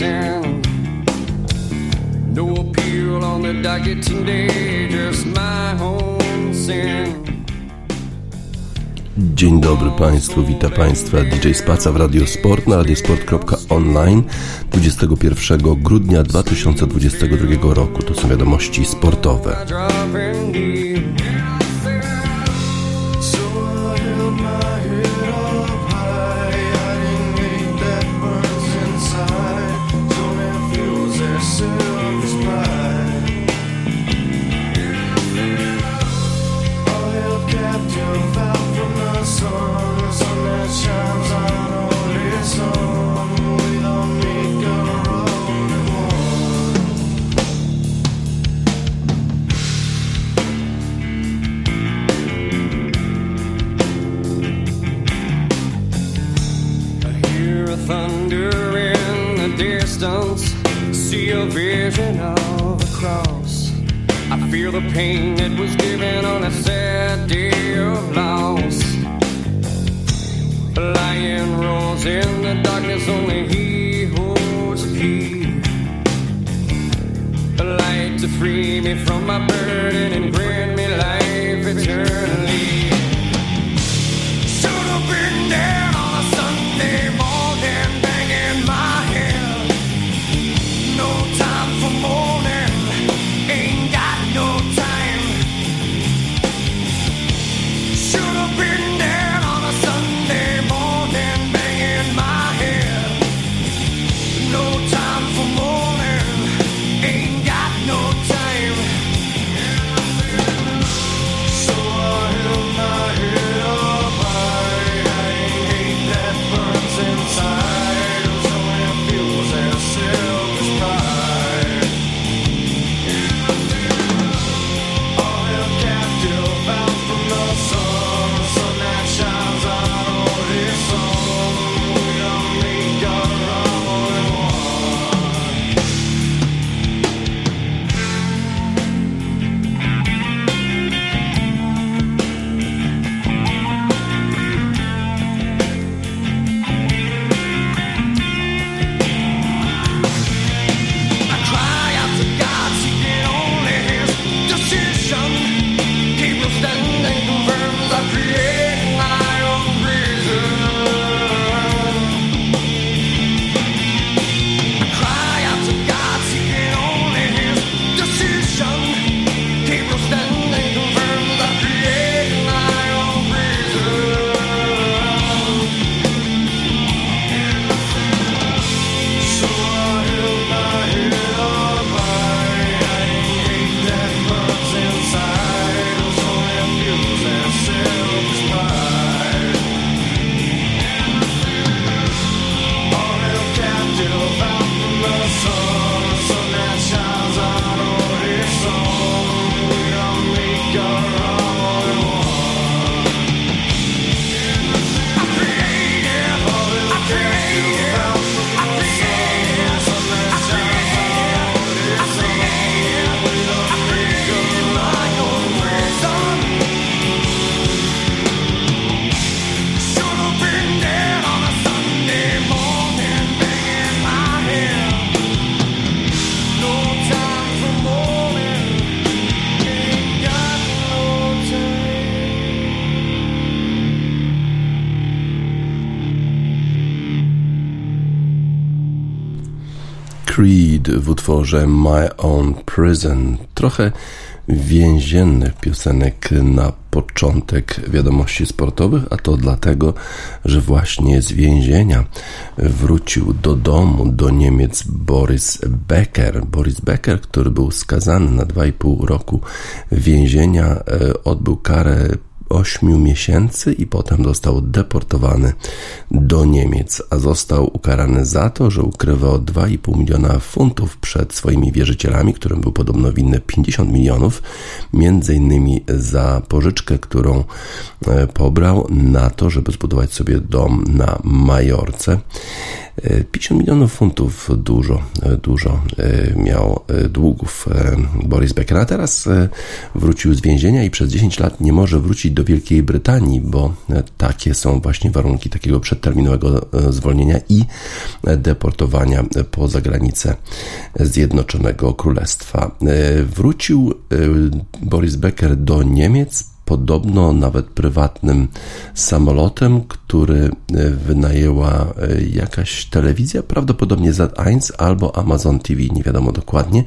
in. No appeal on the docket today, just my own sin. Dzień dobry Państwu, witam Państwa DJ Spaca w Radio Sport na radiosport.online 21 grudnia 2022 roku. To są wiadomości sportowe. the pain that was given on a sad day of loss. A lion roars in the darkness, only he holds the key. A light to free me from my burden and grant me life eternally. So don't bend down. W utworze My Own Prison. Trochę więziennych piosenek na początek wiadomości sportowych, a to dlatego, że właśnie z więzienia wrócił do domu, do Niemiec Boris Becker. Boris Becker, który był skazany na 2,5 roku więzienia, e, odbył karę 8 miesięcy i potem został deportowany do Niemiec, a został ukarany za to, że ukrywał 2,5 miliona funtów przed swoimi wierzycielami, którym był podobno winny 50 milionów, między innymi za pożyczkę, którą e, pobrał na to, żeby zbudować sobie dom na Majorce. 50 milionów funtów, dużo, dużo miał długów Boris Becker, a teraz wrócił z więzienia i przez 10 lat nie może wrócić do Wielkiej Brytanii, bo takie są właśnie warunki takiego przedterminowego zwolnienia i deportowania poza granicę Zjednoczonego Królestwa. Wrócił Boris Becker do Niemiec podobno nawet prywatnym samolotem, który e, wynajęła e, jakaś telewizja, prawdopodobnie Z1 albo Amazon TV, nie wiadomo dokładnie.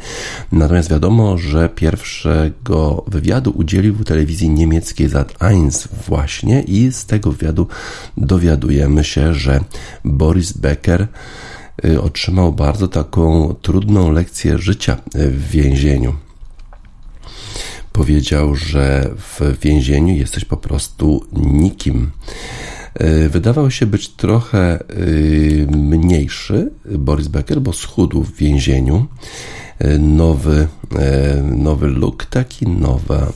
Natomiast wiadomo, że pierwszego wywiadu udzielił telewizji niemieckiej Z1 właśnie i z tego wywiadu dowiadujemy się, że Boris Becker e, otrzymał bardzo taką trudną lekcję życia w więzieniu powiedział, że w więzieniu jesteś po prostu nikim. E, wydawał się być trochę e, mniejszy Boris Becker, bo schudł w więzieniu. E, nowy, nowy look, taki nowa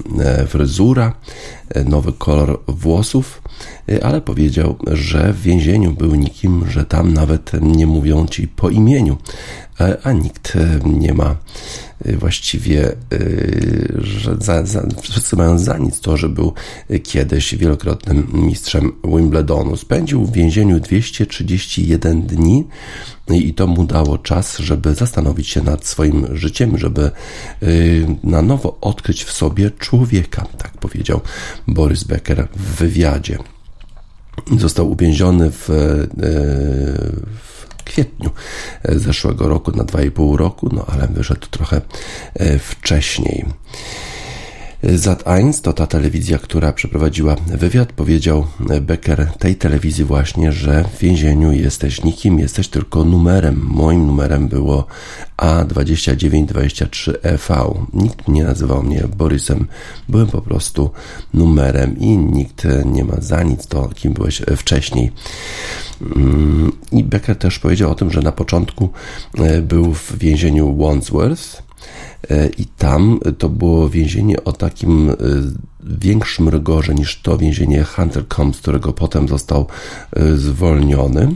fryzura, nowy kolor włosów, ale powiedział, że w więzieniu był nikim, że tam nawet nie mówią ci po imieniu, a nikt nie ma właściwie, y, że za, za, wszyscy mają za nic to, że był kiedyś wielokrotnym mistrzem Wimbledonu. Spędził w więzieniu 231 dni i to mu dało czas, żeby zastanowić się nad swoim życiem, żeby y, na nowo odkryć w sobie człowieka, tak powiedział Boris Becker w wywiadzie. Został uwięziony w, w kwietniu e, zeszłego roku na 2,5 roku, no ale wyszedł trochę e, wcześniej. Zat1 to ta telewizja, która przeprowadziła wywiad, powiedział Becker tej telewizji właśnie, że w więzieniu jesteś nikim, jesteś tylko numerem. Moim numerem było A2923EV. Nikt nie nazywał mnie Borysem, byłem po prostu numerem i nikt nie ma za nic to, kim byłeś wcześniej. Mm, I Becker też powiedział o tym, że na początku e, był w więzieniu Wandsworth, E, I tam to było więzienie o takim e, większym rygorze niż to więzienie Huntercombe, z którego potem został e, zwolniony,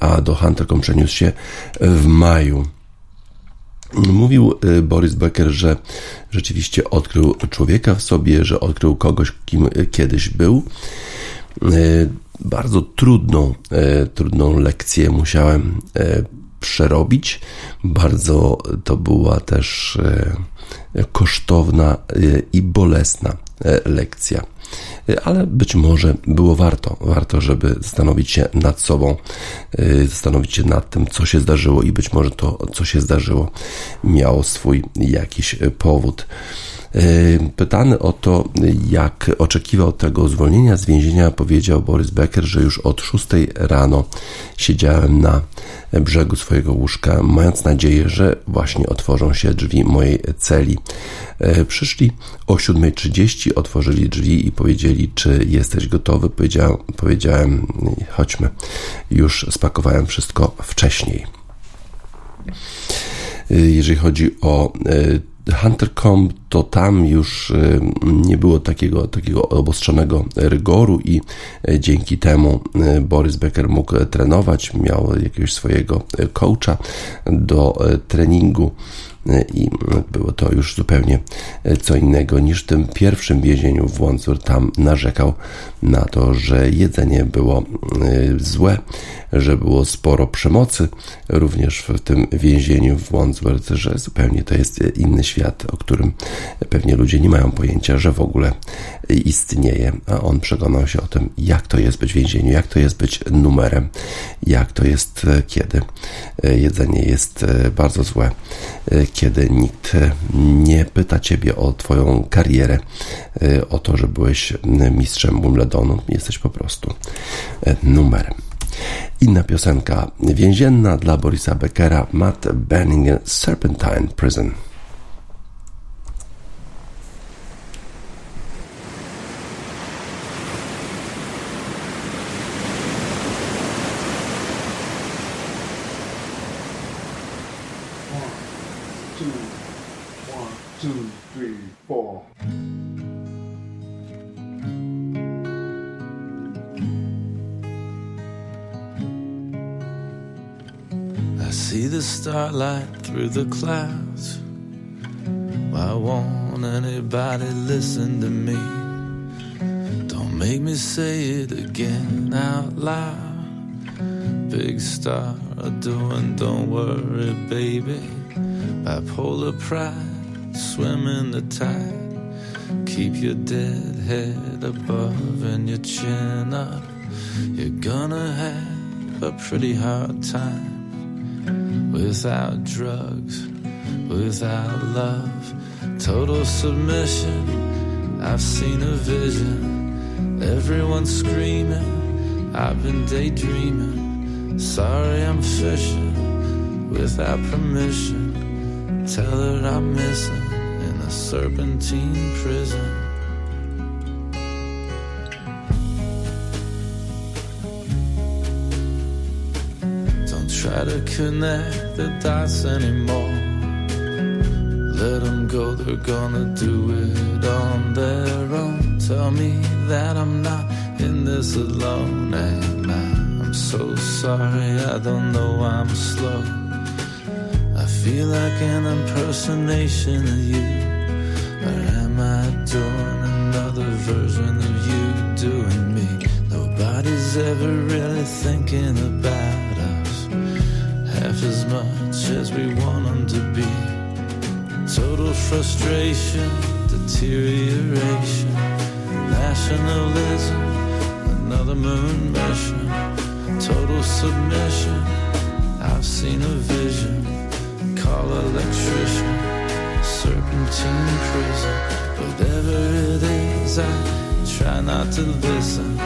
a do Huntercombe przeniósł się w maju. Mówił Boris Becker, że rzeczywiście odkrył człowieka w sobie, że odkrył kogoś, kim kiedyś był. Bardzo trudną, trudną lekcję musiałem przerobić. Bardzo to była też e, kosztowna e, i bolesna e, lekcja. Ale być może było warto, warto, żeby zastanowić się nad sobą, zastanowić się nad tym, co się zdarzyło, i być może to, co się zdarzyło, miało swój jakiś powód. Pytany o to, jak oczekiwał tego zwolnienia z więzienia, powiedział Boris Becker, że już od 6 rano siedziałem na brzegu swojego łóżka, mając nadzieję, że właśnie otworzą się drzwi mojej celi. E, przyszli o 7.30, otworzyli drzwi i powiedzieli, czy jesteś gotowy. Powiedziałem, powiedziałem chodźmy. Już spakowałem wszystko wcześniej. E, jeżeli chodzi o e, Hunter.com to tam już y, nie było takiego, takiego obostrzonego rygoru i y, dzięki temu y, Boris Becker mógł trenować, miał jakiegoś swojego coacha do treningu i było to już zupełnie co innego niż w tym pierwszym więzieniu w Wandsworth. Tam narzekał na to, że jedzenie było złe, że było sporo przemocy również w tym więzieniu w Wandsworth, że zupełnie to jest inny świat, o którym pewnie ludzie nie mają pojęcia, że w ogóle istnieje, a on przekonał się o tym, jak to jest być w więzieniu, jak to jest być numerem, jak to jest, kiedy jedzenie jest bardzo złe, kiedy nikt nie pyta ciebie o twoją karierę, o to, że byłeś mistrzem Wimbledonu, jesteś po prostu numerem. Inna piosenka więzienna dla Borisa Beckera, Matt Benninger, Serpentine Prison. two, three, four. I see the starlight through the clouds. Why won't anybody listen to me? Don't make me say it again out loud. Big star doing, don't worry, baby. Bipolar pride swim in the tide. Keep your dead head above and your chin up. You're gonna have a pretty hard time without drugs, without love, total submission. I've seen a vision, everyone's screaming. I've been daydreaming. Sorry, I'm fishing without permission. Tell her I'm missing serpentine prison. Don't try to connect the dots anymore. Let them go, they're gonna do it on their own. Tell me that I'm not in this alone. And I'm so sorry, I don't know I'm slow. I feel like an impersonation of you. Version of you doing me? Nobody's ever really thinking about us half as much as we want them to be. Total frustration, deterioration, nationalism, another moon mission, total submission. I've seen a vision, call electrician, serpentine prison. Whatever it is, I try not to listen.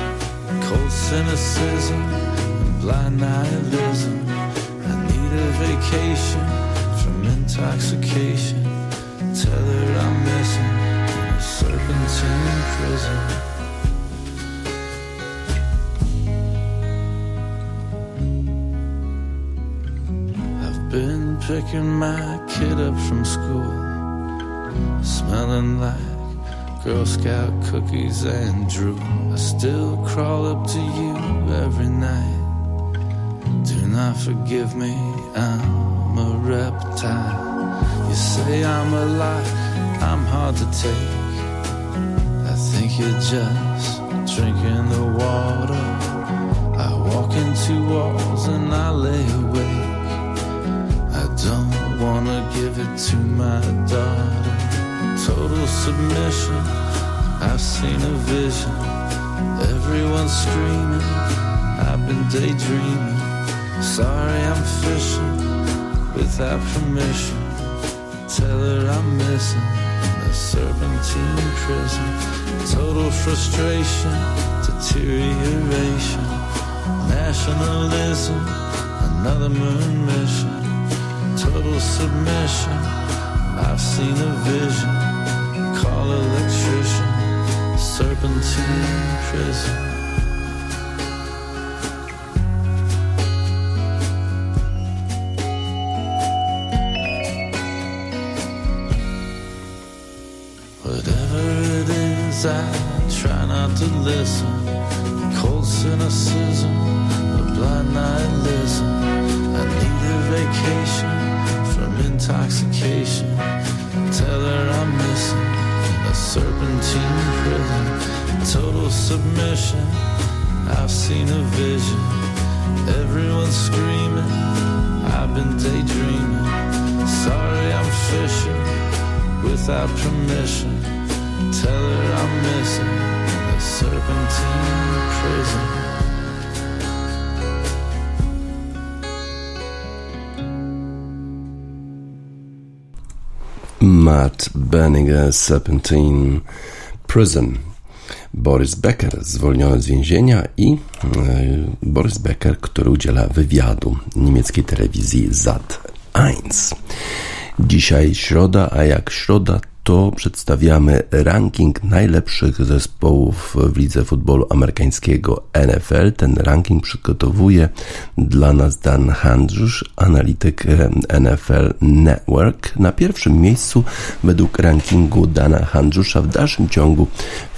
Cold cynicism and blind nihilism I need a vacation from intoxication. Tell her I'm missing a serpentine prison. I've been picking my kid up from school, smelling like Girl Scout cookies and drool. I still crawl up to you every night. Do not forgive me I'm a reptile. You say I'm a alive, I'm hard to take. I think you're just drinking the water. I walk into walls and I lay awake. Wanna give it to my daughter. Total submission, I've seen a vision. Everyone's screaming, I've been daydreaming. Sorry, I'm fishing without permission. Tell her I'm missing the serpentine prison. Total frustration, deterioration, nationalism, another moon mission. Total submission, I've seen a vision. Call electrician, serpentine prison. Whatever it is, I try not to listen. Cold cynicism, a blind nihilism. I need a vacation intoxication. Tell her I'm missing a serpentine prison. Total submission. I've seen a vision. Everyone's screaming. I've been daydreaming. Sorry, I'm fishing without permission. Tell her I'm missing the serpentine prison. Matt Benninger, Serpentine Prison. Boris Becker, zwolniony z więzienia i e, Boris Becker, który udziela wywiadu niemieckiej telewizji ZAT 1. Dzisiaj środa, a jak środa to przedstawiamy ranking najlepszych zespołów w lidze futbolu amerykańskiego NFL. Ten ranking przygotowuje dla nas Dan Handrzusz, analityk NFL Network. Na pierwszym miejscu według rankingu Dana Handrzusza w dalszym ciągu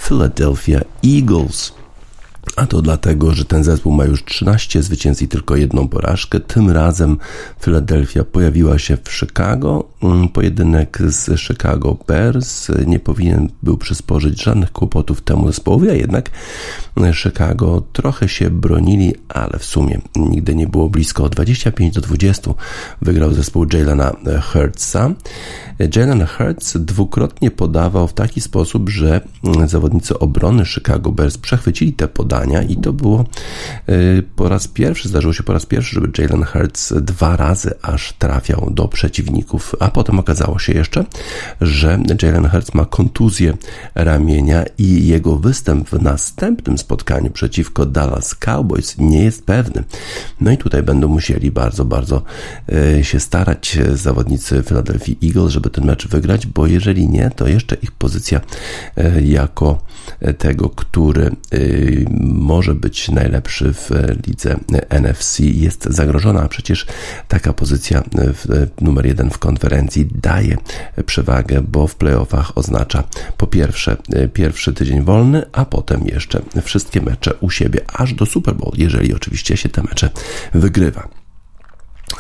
Philadelphia Eagles. A to dlatego, że ten zespół ma już 13 zwycięstw i tylko jedną porażkę. Tym razem Philadelphia pojawiła się w Chicago. Mm, pojedynek z Chicago Bears nie powinien był przysporzyć żadnych kłopotów temu zespołowi, a jednak Chicago trochę się bronili, ale w sumie nigdy nie było blisko. 25 do 20 wygrał zespół Jalena Hurtsa. Jalen Hurts dwukrotnie podawał w taki sposób, że zawodnicy obrony Chicago Bears przechwycili te podania i to było y, po raz pierwszy, zdarzyło się po raz pierwszy, żeby Jalen Hurts dwa razy aż trafiał do przeciwników, a potem okazało się jeszcze, że Jalen Hurts ma kontuzję ramienia i jego występ w następnym spotkaniu przeciwko Dallas Cowboys nie jest pewny. No i tutaj będą musieli bardzo, bardzo y, się starać zawodnicy Philadelphia Eagles, żeby ten mecz wygrać, bo jeżeli nie, to jeszcze ich pozycja y, jako tego, który może być najlepszy w lidze NFC jest zagrożona, a przecież taka pozycja numer jeden w konferencji daje przewagę, bo w playoffach oznacza po pierwsze pierwszy tydzień wolny, a potem jeszcze wszystkie mecze u siebie aż do Super Bowl, jeżeli oczywiście się te mecze wygrywa.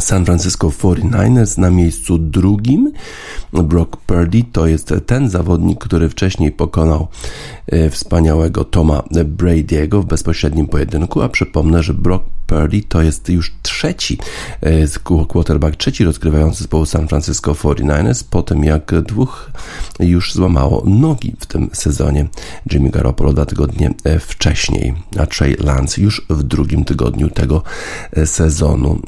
San Francisco 49ers na miejscu drugim. Brock Purdy to jest ten zawodnik, który wcześniej pokonał e, wspaniałego Toma Brady'ego w bezpośrednim pojedynku, a przypomnę, że Brock Purdy to jest już trzeci e, quarterback, trzeci rozgrywający zespołu San Francisco 49ers, po tym jak dwóch już złamało nogi w tym sezonie. Jimmy Garoppolo dwa tygodnie e, wcześniej, a Trey Lance już w drugim tygodniu tego sezonu.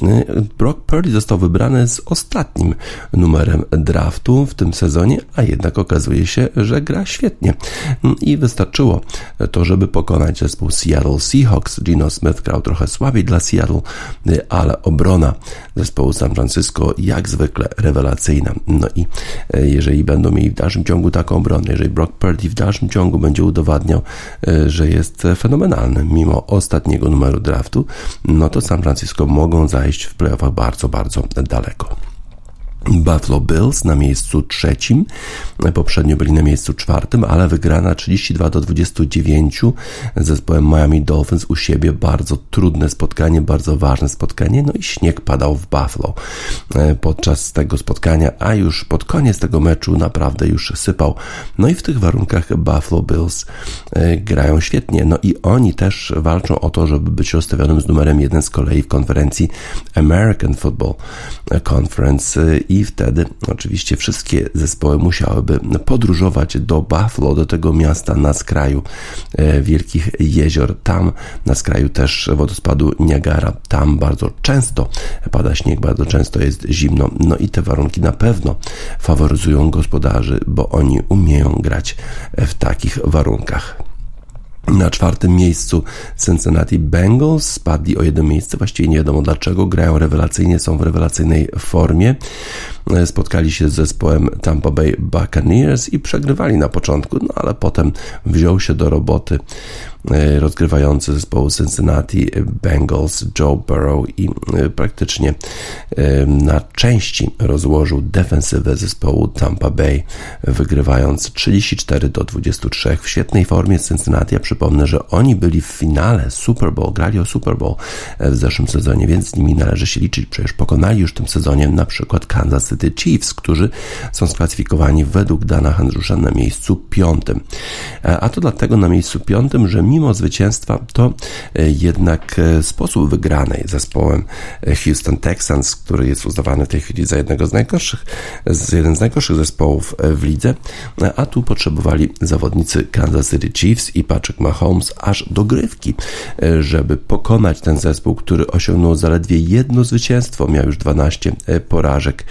Brock Purdy został wybrany z ostatnim numerem draftu w tym sezonie, a jednak okazuje się, że gra świetnie. I wystarczyło to, żeby pokonać zespół Seattle Seahawks. Gino Smith grał trochę słabiej dla Seattle, ale obrona zespołu San Francisco jak zwykle rewelacyjna. No i e, jeżeli będą mieli w dalszym ciągu taką obronę, jeżeli Brock Purdy w dalszym ciągu będzie udowadniał, e, że jest fenomenalny mimo ostatniego numeru draftu, no to San Francisco mogą zajść w playoffach bardzo, bardzo daleko. Buffalo Bills na miejscu trzecim, poprzednio byli na miejscu czwartym, ale wygrana 32 do 29 z zespołem Miami Dolphins u siebie. Bardzo trudne spotkanie, bardzo ważne spotkanie, no i śnieg padał w Buffalo e, podczas tego spotkania, a już pod koniec tego meczu naprawdę już sypał. No i w tych warunkach Buffalo Bills e, grają świetnie, no i oni też walczą o to, żeby być rozstawionym z numerem jeden z kolei w konferencji American Football Conference i wtedy oczywiście wszystkie zespoły musiałyby podróżować do Buffalo, do tego miasta na skraju e, wielkich jezior. Tam na skraju też wodospadu Niagara. Tam bardzo często pada śnieg, bardzo często jest zimno. No i te warunki na pewno faworyzują gospodarzy, bo oni umieją grać w takich warunkach. Na czwartym miejscu Cincinnati Bengals. Spadli o jedno miejsce, właściwie nie wiadomo dlaczego, grają rewelacyjnie, są w rewelacyjnej formie. Spotkali się z zespołem Tampa Bay Buccaneers i przegrywali na początku, no ale potem wziął się do roboty. E, rozgrywający zespołu Cincinnati Bengals Joe Burrow i e, praktycznie e, na części rozłożył defensywę zespołu Tampa Bay, wygrywając 34 do 23 w świetnej formie Cincinnati. Ja przypomnę, że oni byli w finale Super Bowl, grali o Super Bowl w zeszłym sezonie, więc z nimi należy się liczyć. Przecież pokonali już w tym sezonie na przykład Kansas City Chiefs, którzy są sklasyfikowani według Dana Handrusza na miejscu piątym. A to dlatego na miejscu piątym, że mimo zwycięstwa, to e, jednak e, sposób wygranej zespołem e, Houston Texans, który jest uznawany w tej chwili za jednego z najgorszych, z jeden z najgorszych zespołów w lidze, a tu potrzebowali zawodnicy Kansas City Chiefs i Patrick Mahomes aż dogrywki, żeby pokonać ten zespół, który osiągnął zaledwie jedno zwycięstwo, miał już 12 porażek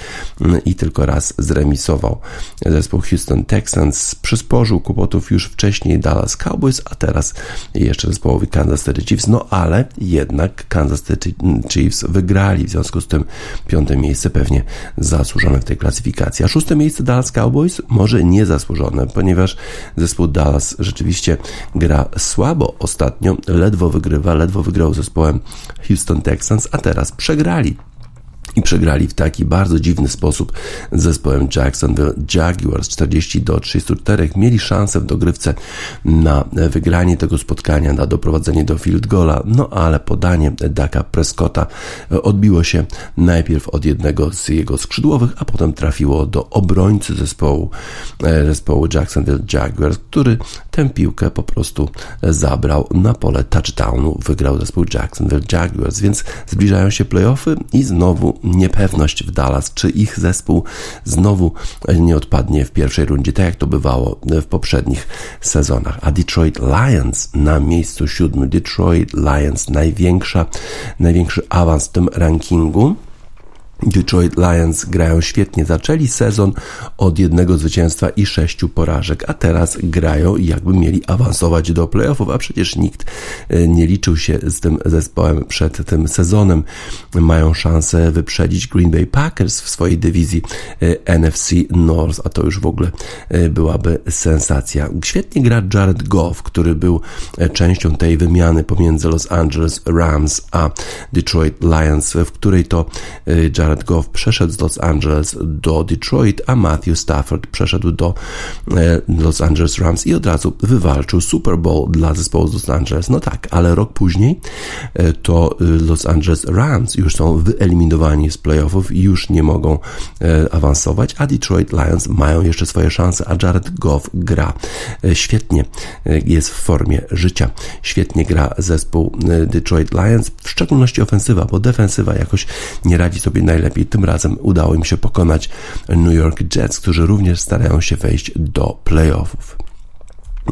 i tylko raz zremisował. Zespół Houston Texans przysporzył kłopotów już wcześniej Dallas Cowboys, a teraz jeszcze zespołowi Kansas City Chiefs, no ale jednak Kansas City Chiefs wygrali, w związku z tym piąte miejsce pewnie zasłużone w tej klasyfikacji, a szóste miejsce Dallas Cowboys? Może niezasłużone, ponieważ zespół Dallas rzeczywiście gra słabo ostatnio, ledwo wygrywa, ledwo wygrał zespołem Houston Texans, a teraz przegrali i przegrali w taki bardzo dziwny sposób z zespołem Jacksonville Jaguars 40 do 34. Mieli szansę w dogrywce na wygranie tego spotkania, na doprowadzenie do field goala, no ale podanie Daka Prescotta odbiło się najpierw od jednego z jego skrzydłowych, a potem trafiło do obrońcy zespołu, e, zespołu Jacksonville Jaguars, który tę piłkę po prostu zabrał na pole touchdownu. Wygrał zespół Jacksonville Jaguars, więc zbliżają się playoffy i znowu niepewność w Dallas, czy ich zespół znowu nie odpadnie w pierwszej rundzie, tak jak to bywało w poprzednich sezonach. A Detroit Lions na miejscu siódmym. Detroit Lions największa, największy awans w tym rankingu. Detroit Lions grają świetnie. Zaczęli sezon od jednego zwycięstwa i sześciu porażek, a teraz grają jakby mieli awansować do playoffów, a przecież nikt e, nie liczył się z tym zespołem przed tym sezonem. Mają szansę wyprzedzić Green Bay Packers w swojej dywizji e, NFC North, a to już w ogóle e, byłaby sensacja. Świetnie gra Jared Goff, który był częścią tej wymiany pomiędzy Los Angeles Rams a Detroit Lions, w której to Jared Jared Goff przeszedł z Los Angeles do Detroit, a Matthew Stafford przeszedł do e, Los Angeles Rams i od razu wywalczył Super Bowl dla zespołu z Los Angeles. No tak, ale rok później e, to e, Los Angeles Rams już są wyeliminowani z playoffów i już nie mogą awansować, a Detroit Lions mają jeszcze swoje szanse, a Jared Goff gra świetnie, jest w formie życia. Świetnie gra zespół Detroit Lions, w szczególności ofensywa, bo defensywa jakoś nie radzi sobie najlepiej najlepiej. Tym razem udało im się pokonać New York Jets, którzy również starają się wejść do playoffów.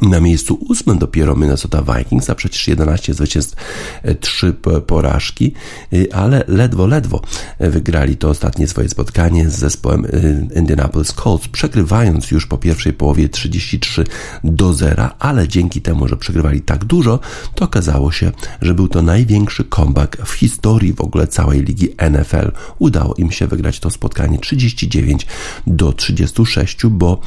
Na miejscu ósmym dopiero Minnesota Vikings, a przecież 11 zwycięstw, 3 e, porażki, e, ale ledwo, ledwo wygrali to ostatnie swoje spotkanie z zespołem e, Indianapolis Colts, przegrywając już po pierwszej połowie 33 do 0, ale dzięki temu, że przegrywali tak dużo, to okazało się, że był to największy comeback w historii w ogóle całej ligi NFL. Udało im się wygrać to spotkanie 39 do 36, bo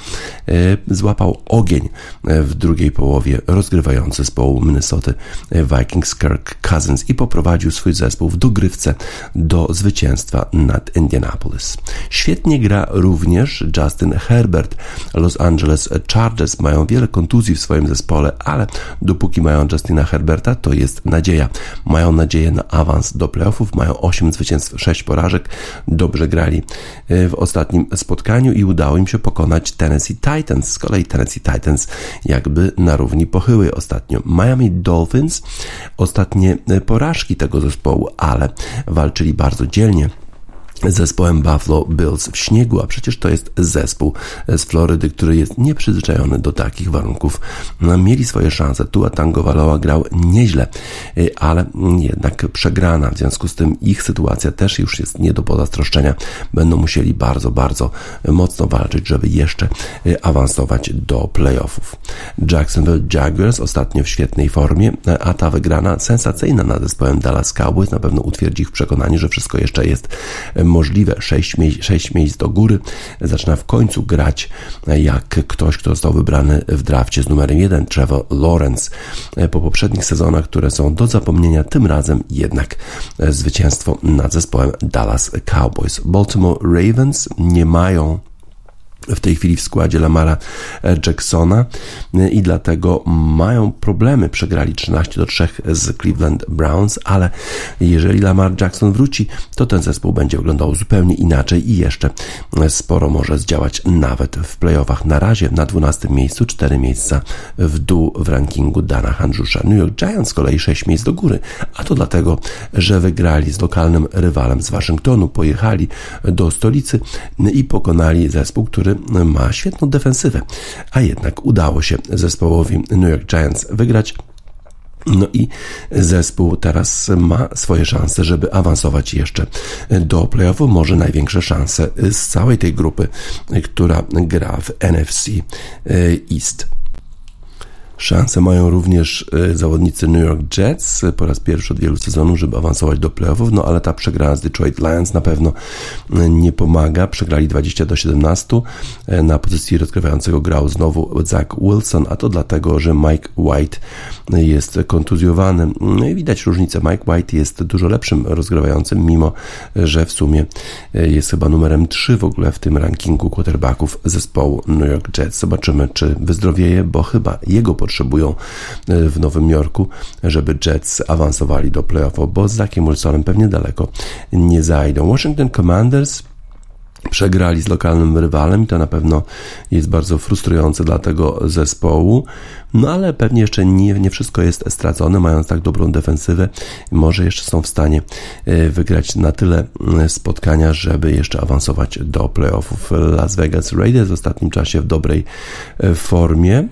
złapał ogień w drugiej połowie rozgrywający zespołu Minnesota Vikings Kirk Cousins i poprowadził swój zespół w dogrywce do zwycięstwa nad Indianapolis. Świetnie gra również Justin Herbert. Los Angeles Chargers mają wiele kontuzji w swoim zespole, ale dopóki mają Justina Herberta, to jest nadzieja. Mają nadzieję na awans do playoffów, mają 8 zwycięstw, 6 porażek. Dobrze grali e, w ostatnim spotkaniu i udało im się pokonać Tennessee Titans. Z kolei Tennessee Titans, jak jakby na równi pochyły ostatnio. Miami Dolphins ostatnie porażki tego zespołu, ale walczyli bardzo dzielnie zespołem Buffalo Bills w śniegu, a przecież to jest zespół z Florydy, który jest nieprzyzwyczajony do takich warunków. No, mieli swoje szanse. Tua Tagovailoa grał nieźle, y, ale jednak przegrana. W związku z tym ich sytuacja też już jest nie do pozazdroszczenia. Będą musieli bardzo, bardzo mocno walczyć, żeby jeszcze y, awansować do playoffów. Jacksonville Jaguars ostatnio w świetnej formie, a ta wygrana sensacyjna nad zespołem Dallas Cowboys na pewno utwierdzi ich w przekonaniu, że wszystko jeszcze jest możliwe. Sześć, mie miejsc do góry. Zaczyna w końcu grać jak ktoś, kto został wybrany w drafcie z numerem 1, Trevor Lawrence. Po poprzednich sezonach, które są do zapomnienia, tym razem jednak zwycięstwo nad zespołem Dallas Cowboys. Baltimore Ravens nie mają w tej chwili w składzie Lamara Jacksona i dlatego mają problemy. Przegrali 13 do 3 z Cleveland Browns, ale jeżeli Lamar Jackson wróci, to ten zespół będzie wyglądał zupełnie inaczej i jeszcze sporo może zdziałać nawet w playoffach. Na razie na 12 miejscu, 4 miejsca w dół w rankingu Dana Handrusza. New York Giants z kolei 6 miejsc do góry, a to dlatego, że wygrali z lokalnym rywalem z Waszyngtonu, pojechali do stolicy i pokonali zespół, który ma świetną defensywę, a jednak udało się zespołowi New York Giants wygrać. No i zespół teraz ma swoje szanse, żeby awansować jeszcze do playoffu. Może największe szanse z całej tej grupy, która gra w NFC East. Szanse mają również y, zawodnicy New York Jets po raz pierwszy od wielu sezonów, żeby awansować do playoffów, no ale ta przegrana z Detroit Lions na pewno y, nie pomaga. Przegrali 20 do 17. Y, na pozycji rozgrywającego grał znowu Zach Wilson, a to dlatego, że Mike White jest kontuzjowany. No i widać różnicę. Mike White jest dużo lepszym rozgrywającym, mimo że w sumie jest chyba numerem 3 w ogóle w tym rankingu quarterbacków zespołu New York Jets. Zobaczymy, czy wyzdrowieje, bo chyba jego potrzebują e, w Nowym Jorku, żeby Jets awansowali do playoffów, bo z Zackiem Wilsonem pewnie daleko nie zajdą. Washington Commanders przegrali z lokalnym rywalem i to na pewno jest bardzo frustrujące dla tego zespołu. No ale pewnie jeszcze nie, nie wszystko jest stracone, mając tak dobrą defensywę. Może jeszcze są w stanie e, wygrać na tyle spotkania, żeby jeszcze awansować do playoffów. Las Vegas Raiders w ostatnim czasie w dobrej e, formie.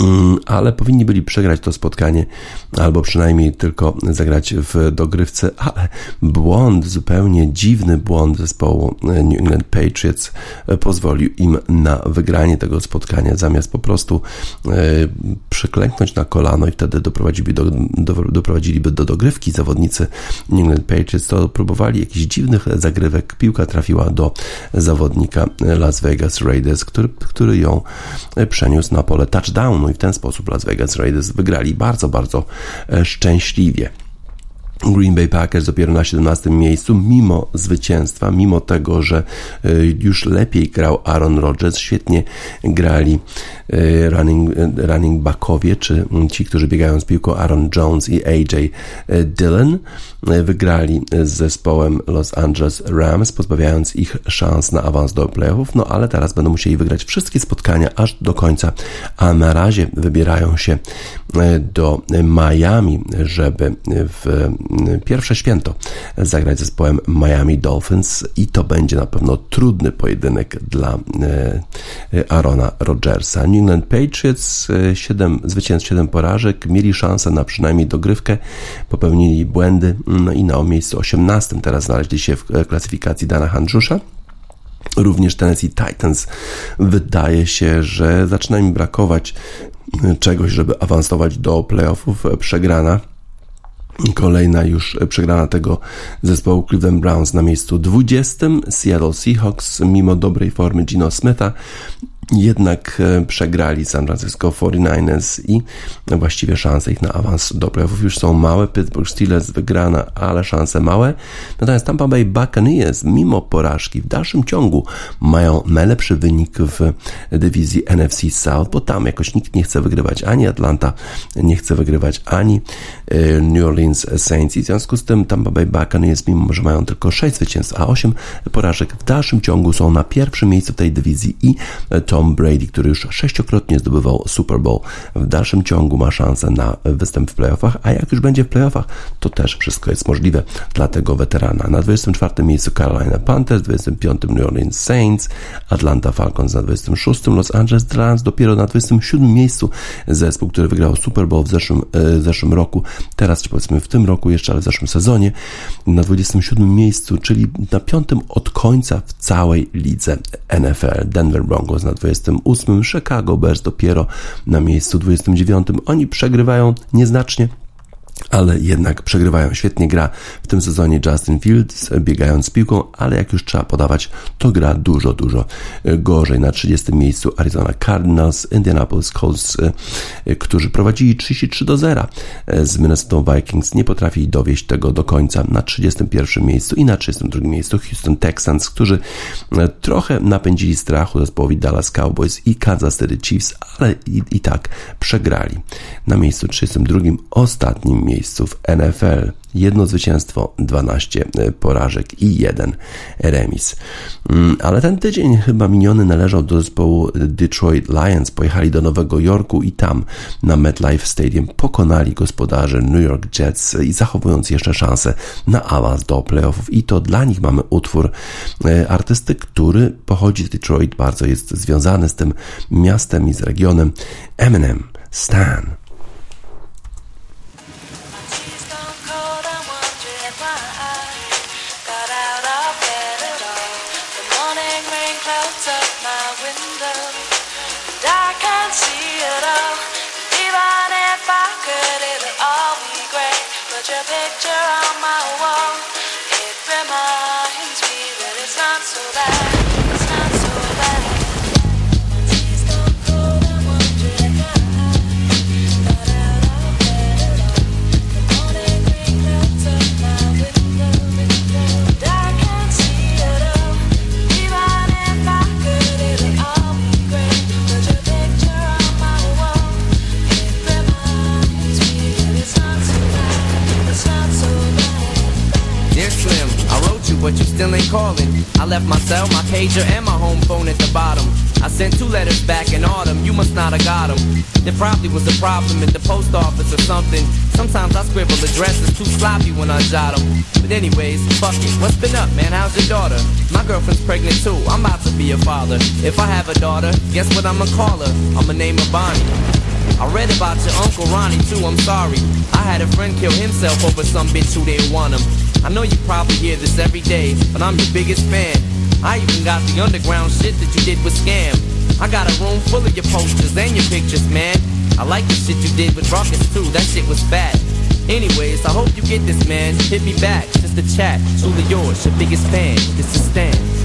Mm, ale powinni byli przegrać to spotkanie, albo przynajmniej tylko zagrać w dogrywce, ale błąd, zupełnie dziwny błąd zespołu New England Patriots pozwolił im na wygranie tego spotkania, zamiast po prostu e, przyklęknąć na kolano i wtedy doprowadziliby do, do, doprowadziliby do dogrywki zawodnicy New England Patriots, to próbowali jakichś dziwnych zagrywek, piłka trafiła do zawodnika Las Vegas Raiders, który, który ją przeniósł na pole touchdownu i w ten sposób Las Vegas Raiders wygrali bardzo, bardzo e, szczęśliwie. Green Bay Packers dopiero na 17 miejscu, mimo zwycięstwa, mimo tego, że e, już lepiej grał Aaron Rodgers, świetnie grali e, running, running backowie, czy ci, którzy biegają z piłką, Aaron Jones i AJ Dillon, wygrali z zespołem Los Angeles Rams, pozbawiając ich szans na awans do playoffów, no ale teraz będą musieli wygrać wszystkie spotkania aż do końca, a na razie wybierają się e, do Miami, żeby w pierwsze święto zagrać z zespołem Miami Dolphins i to będzie na pewno trudny pojedynek dla e, Arona Rodgersa. New England Patriots 7 e, zwycięstw, 7 porażek, mieli szansę na przynajmniej dogrywkę, popełnili błędy, no i na miejscu 18 teraz znaleźli się w klasyfikacji Dana Handrzusza. Również Tennessee Titans wydaje się, że zaczyna im brakować czegoś, żeby awansować do playoffów. Przegrana Kolejna już przegrana tego zespołu Cleveland Browns na miejscu 20. Seattle Seahawks mimo dobrej formy Gino Smitha jednak e, przegrali San Francisco 49ers i właściwie szanse ich na awans do playoffów już są małe. Pittsburgh Steelers wygrana, ale szanse małe. Natomiast Tampa Bay Buccaneers mimo porażki w dalszym ciągu mają najlepszy wynik w dywizji NFC South, bo tam jakoś nikt nie chce wygrywać ani Atlanta, nie chce wygrywać ani e, New Orleans Saints i w związku z tym Tampa Bay Buccaneers mimo, że mają tylko 6 zwycięstw, a 8 porażek w dalszym ciągu są na pierwszym miejscu tej dywizji i to Tom Brady, który już sześciokrotnie zdobywał Super Bowl, w dalszym ciągu ma szansę na występ w playoffach, a jak już będzie w playoffach, to też wszystko jest możliwe dla tego weterana. Na 24 miejscu Carolina Panthers, 25 New Orleans Saints, Atlanta Falcons na 26, Los Angeles Rams dopiero na 27 miejscu zespół, który wygrał Super Bowl w zeszłym, e, w zeszłym roku, teraz czy powiedzmy w tym roku jeszcze, ale w zeszłym sezonie, na 27 miejscu, czyli na piątym od końca w całej lidze NFL. Denver Broncos na 20 28, Chicago Bears dopiero na miejscu 29. Oni przegrywają nieznacznie ale jednak przegrywają. Świetnie gra w tym sezonie Justin Fields, biegając z piłką, ale jak już trzeba podawać, to gra dużo, dużo gorzej. Na 30 miejscu Arizona Cardinals, Indianapolis Colts, e, którzy prowadzili 33 do 0 e, z Minnesota Vikings, nie potrafili dowieść tego do końca. Na 31 miejscu i na 32 miejscu Houston Texans, którzy e, trochę napędzili strachu zespołowi Dallas Cowboys i Kansas City Chiefs, ale i, i tak przegrali. Na miejscu 32 ostatnim miejscu w NFL. Jedno zwycięstwo, 12 e, porażek i jeden remis. Mm, ale ten tydzień chyba miniony należał do zespołu Detroit Lions. Pojechali do Nowego Jorku i tam na MetLife Stadium pokonali gospodarzy New York Jets i zachowując jeszcze szansę na awans do playoffów. I to dla nich mamy utwór e, artysty, który pochodzi z Detroit, bardzo jest związany z tym miastem i z regionem. Eminem, Stan. Still ain't calling. I left my cell, my pager, and my home phone at the bottom. I sent two letters back in autumn, you must not have got them. There probably was a problem at the post office or something. Sometimes I scribble addresses too sloppy when I jot them. But anyways, fuck it, what's been up, man? How's your daughter? My girlfriend's pregnant too, I'm about to be a father. If I have a daughter, guess what I'ma call her? I'ma name her Bonnie. I read about your Uncle Ronnie too, I'm sorry. I had a friend kill himself over some bitch who didn't want him. I know you probably hear this every day, but I'm your biggest fan. I even got the underground shit that you did with Scam. I got a room full of your posters and your pictures, man. I like the shit you did with Ruckus too, that shit was fat. Anyways, I hope you get this, man. Hit me back, just a chat. Truly yours, your biggest fan. This is Stan.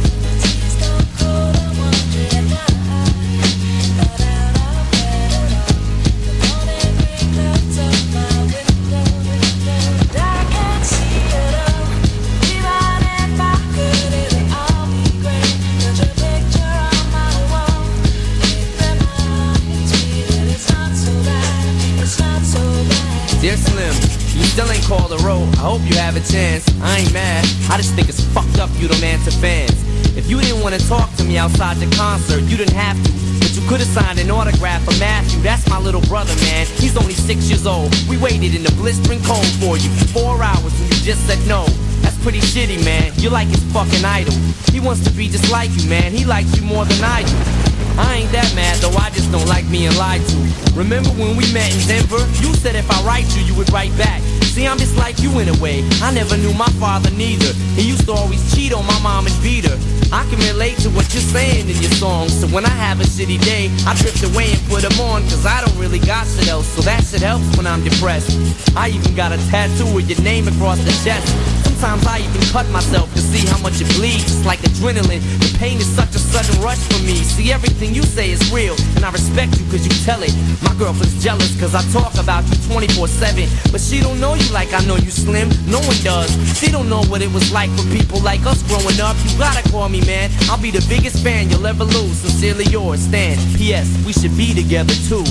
Have a chance. I ain't mad, I just think it's fucked up you don't answer fans. If you didn't wanna talk to me outside the concert, you didn't have to. But you could've signed an autograph for Matthew. That's my little brother, man. He's only six years old. We waited in the blistering cold for you four hours and you just said no. That's pretty shitty, man. You're like his fucking idol. He wants to be just like you, man. He likes you more than I do. I ain't that mad, though I just don't like being lied to. Remember when we met in Denver? You said if I write you, you would write back. See, I'm just like you in a way. I never knew my father neither. He used to always cheat on my mom and beat her. I can relate to what you're saying in your songs. So when I have a shitty day, I drift away and put them on. Cause I don't really got shit else. So that shit helps when I'm depressed. I even got a tattoo with your name across the chest. Sometimes I even cut myself to see how much it bleeds. It's like adrenaline. The pain is such a sudden rush for me. See, everything you say is real. And I respect you cause you tell it. My girlfriend's jealous cause I talk about you 24-7. But she don't know you like I know you slim. No one does. She don't know what it was like for people like us growing up. You gotta call me, man. I'll be the biggest fan you'll ever lose. Sincerely yours, Stan. P.S. We should be together too.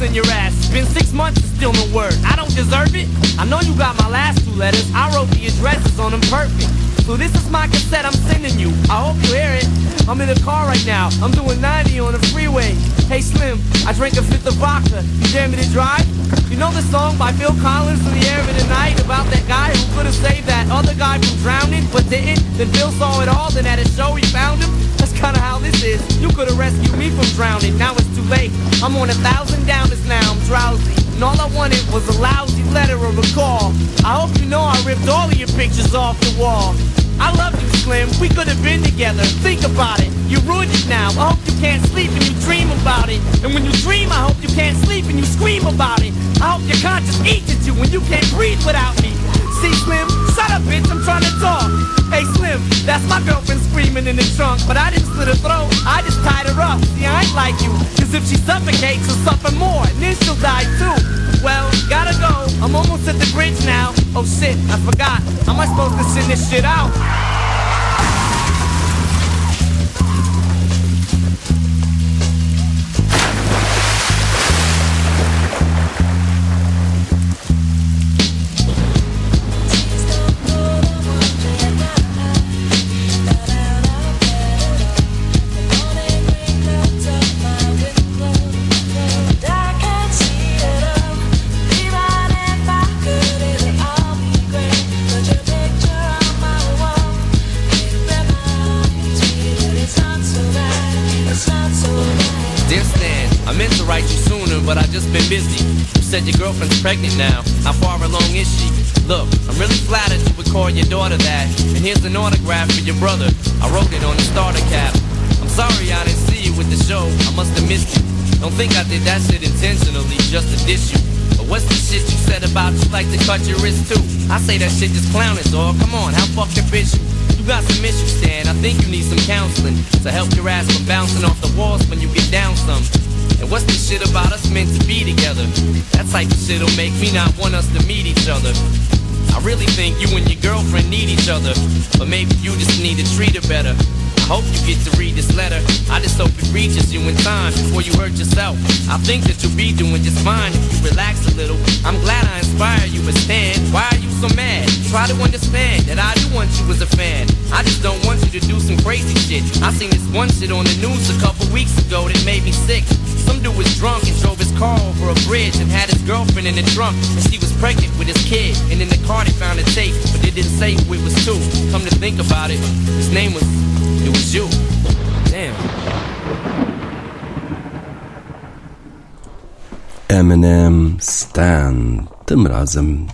I ever send your ass. Been six months and still no word. I don't deserve it. I know you got my last two letters. I wrote the addresses on them perfect. So this is my cassette I'm sending you. I hope you hear it. I'm in the car right now. I'm doing 90 on the freeway. Hey Slim, I drank a fifth of vodka. You dare me to drive? You know the song by Phil Collins in the air of the night about that guy who could have saved that other guy from drowning but didn't? Then Bill saw it all, then at a show he found him kinda how this is. You could've rescued me from drowning, now it's too late. I'm on a thousand downers now, I'm drowsy. And all I wanted was a lousy letter or a call. I hope you know I ripped all of your pictures off the wall. I love you, Slim. We could have been together. Think about it. You ruined it now. I hope you can't sleep and you dream about it. And when you dream, I hope you can't sleep and you scream about it. I hope your conscience eats at you when you can't breathe without me. See, Slim? Shut up, bitch. I'm trying to talk. Hey, Slim, that's my girlfriend screaming in the trunk. But I didn't slit her throat. I just tied her up. See, I ain't like you. Cause if she suffocates, she'll suffer more. And then she'll die too. Well, gotta go. I'm almost at the bridge now. Oh shit, I forgot. How am I supposed to send this shit out? Said your girlfriend's pregnant now. How far along is she? Look, I'm really flattered you would call your daughter that. And here's an autograph for your brother. I wrote it on the starter cap. I'm sorry I didn't see you with the show. I must have missed you. Don't think I did that shit intentionally just to diss you. But what's the shit you said about you like to cut your wrist too? I say that shit just clowning, dog. Come on, how fucking bitch you? You got some issues, Stan. I think you need some counseling to help your ass from bouncing off the walls when you get down some. And what's this shit about us meant to be together? That type of shit'll make me not want us to meet each other. I really think you and your girlfriend need each other, but maybe you just need to treat her better. I hope you get to read this letter. I just hope it reaches you in time before you hurt yourself. I think that you'll be doing just fine if you relax a little. I'm glad I inspire you, but Stan, why are you so mad? Try to understand that I do want you as a fan. I just don't want you to do some crazy shit. I seen this one shit on the news a couple weeks ago that made me sick. Some dude was drunk and drove his car over a bridge and had his girlfriend in the trunk. And she was pregnant with his kid. And in the car they found a tape, but they didn't say who it was to. Come to think about it, his name was, it was you. Damn. Eminem Stan. Tym razem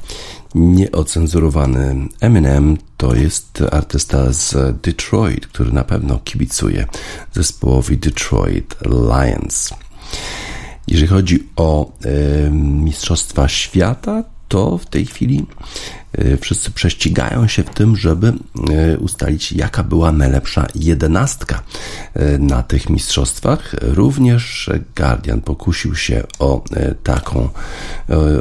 nieocenzurowany. Eminem to jest artysta z Detroit, który na pewno kibicuje zespołowi Detroit Lions. Jeżeli chodzi o Mistrzostwa Świata, to w tej chwili e, wszyscy prześcigają się w tym, żeby e, ustalić, jaka była najlepsza jedenastka e, na tych mistrzostwach. Również Guardian pokusił się o taką,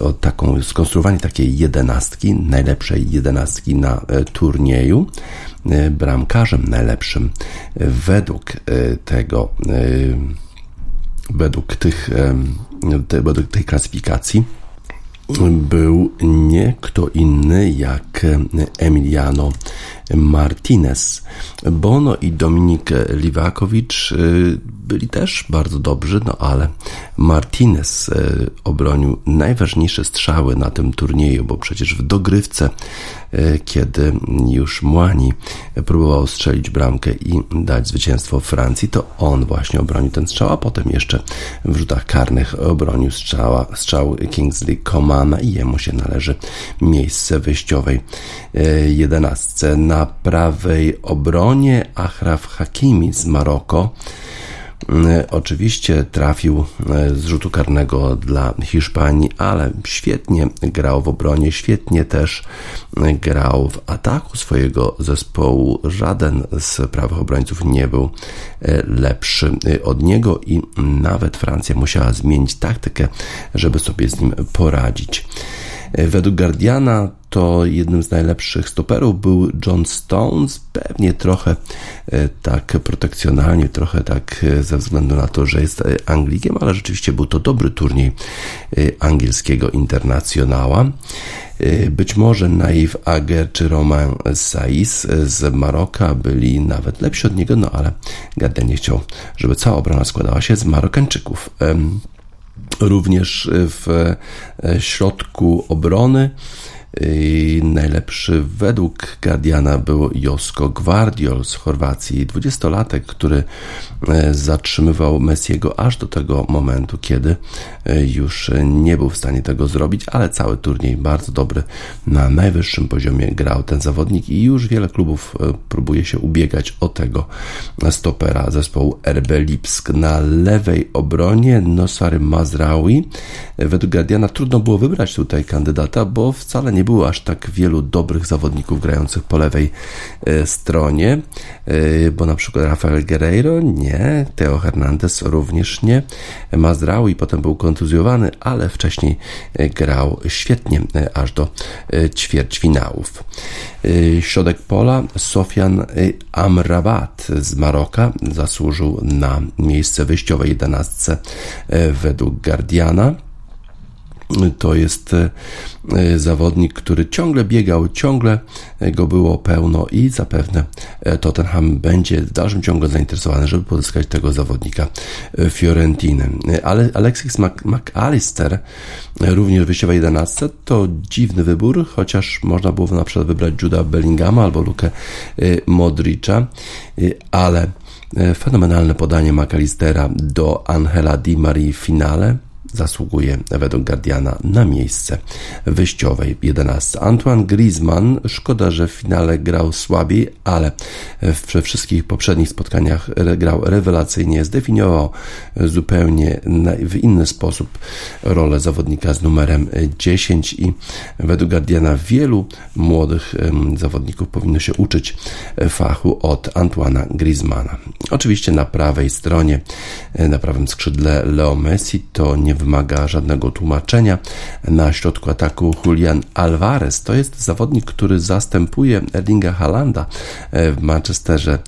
o taką skonstruowanie takiej jedenastki, najlepszej jedenastki na turnieju. Bramkarzem najlepszym według tego według tych według tej klasyfikacji był nie kto inny jak Emiliano Martinez. Bono i Dominik Liwakowicz y, byli też bardzo dobrzy, no ale Martinez y, obronił najważniejsze strzały na tym turnieju, bo przecież w dogrywce, y, kiedy już Młani próbował strzelić bramkę i dać zwycięstwo Francji, to on właśnie obronił ten strzał, a potem jeszcze w rzutach karnych obronił strzała, strzał Kingsley Comana i jemu się należy miejsce wyjściowej jedenastce. Na prawej obronie Achraf Hakimi z Maroko E, oczywiście trafił e, z rzutu karnego dla Hiszpanii, ale świetnie grał w obronie, świetnie też e, grał w ataku swojego zespołu. Żaden z prawych obrońców nie był lepszy od niego i nawet Francja musiała zmienić taktykę, żeby sobie z nim poradzić. Według Guardiana to jednym z najlepszych stoperów był John Stones, pewnie trochę e, tak protekcjonalnie, trochę tak e, ze względu na to, że jest e, Anglikiem, ale rzeczywiście był to dobry turniej angielskiego internacjonała. Być może Naiv Ager czy Roman Saiz z Maroka byli nawet lepsi od niego, no ale Garden nie chciał, żeby cała obrona składała się z Marokańczyków. Również w środku obrony najlepszy według Guardiana był Josko Gvardiol z Chorwacji, dwudziestolatek, który e, zatrzymywał Messiego aż do tego momentu, kiedy e, już nie był w stanie tego zrobić, ale cały turniej bardzo dobry na najwyższym poziomie grał ten zawodnik i już wiele klubów e, próbuje się ubiegać o tego stopera zespołu RB Lipsk. Na lewej obronie Nosary Mazraoui. Według Guardiana trudno było wybrać tutaj kandydata, bo wcale nie było aż tak wielu dobrych zawodników grających po lewej e, stronie, e, bo na przykład Rafael Guerreiro? Nie, Teo Hernandez również nie, Mazdraoui potem był kontuzjowany, ale wcześniej e, grał świetnie aż do ćwierćfinałów. Środek pola. Sofian Amrabat z Maroka zasłużył na miejsce wyjściowe 11 według Guardiana to jest e, e, zawodnik, który ciągle biegał, ciągle go było pełno i zapewne e, Tottenham będzie w dalszym ciągu zainteresowany, żeby pozyskać tego zawodnika Fiorentiny. Ale Alexis McAllister, również wyjściowa 11, to dziwny wybór, chociaż można było na przykład wybrać Juda Bellingama albo Lukę Modricza, ale fenomenalne podanie McAllistera do Angela Di Marii w finale zasługuje według Guardiana na miejsce wyjściowej 11. Antoine Griezmann, szkoda, że w finale grał słabiej, ale we wszystkich poprzednich spotkaniach grał rewelacyjnie, zdefiniował zupełnie w inny sposób rolę zawodnika z numerem 10 i według Guardiana wielu młodych zawodników powinno się uczyć fachu od Antoana Griezmana. Oczywiście na prawej stronie, na prawym skrzydle Leo Messi to nie wymaga żadnego tłumaczenia. Na środku ataku Julian Alvarez to jest zawodnik, który zastępuje Erlinga Halanda w Manchesterze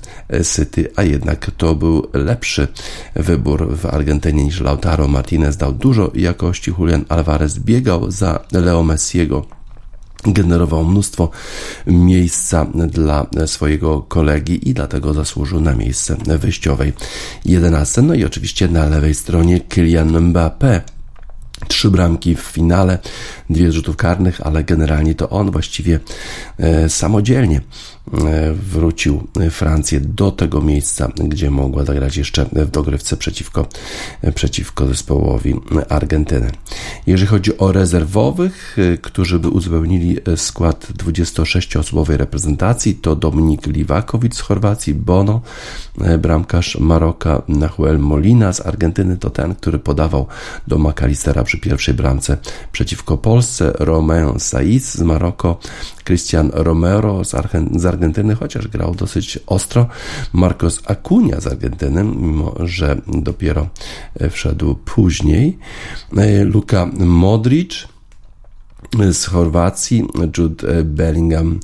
City, a jednak to był lepszy wybór w Argentynie niż Lautaro Martinez. Dał dużo jakości. Julian Alvarez biegał za Leo Messiego generował mnóstwo miejsca dla swojego kolegi i dlatego zasłużył na miejsce wyjściowej 11. No i oczywiście na lewej stronie Kylian Mbappé. Trzy bramki w finale, dwie rzutów karnych, ale generalnie to on właściwie e, samodzielnie wrócił Francję do tego miejsca, gdzie mogła zagrać jeszcze w dogrywce przeciwko, przeciwko zespołowi Argentyny. Jeżeli chodzi o rezerwowych, e, którzy by uzupełnili skład 26-osobowej reprezentacji, to Dominik Liwakowicz z Chorwacji, Bono, e, bramkarz Maroka, Nahuel Molina z Argentyny, to ten, który podawał do Macalistera przy pierwszej bramce przeciwko Polsce, Romeo Saiz z Maroko, Christian Romero z, Argen z Argentyny, chociaż grał dosyć ostro. Marcos Acuna z Argentyny, mimo że dopiero e, wszedł później. E, Luka Modric z Chorwacji, Jude Bellingham,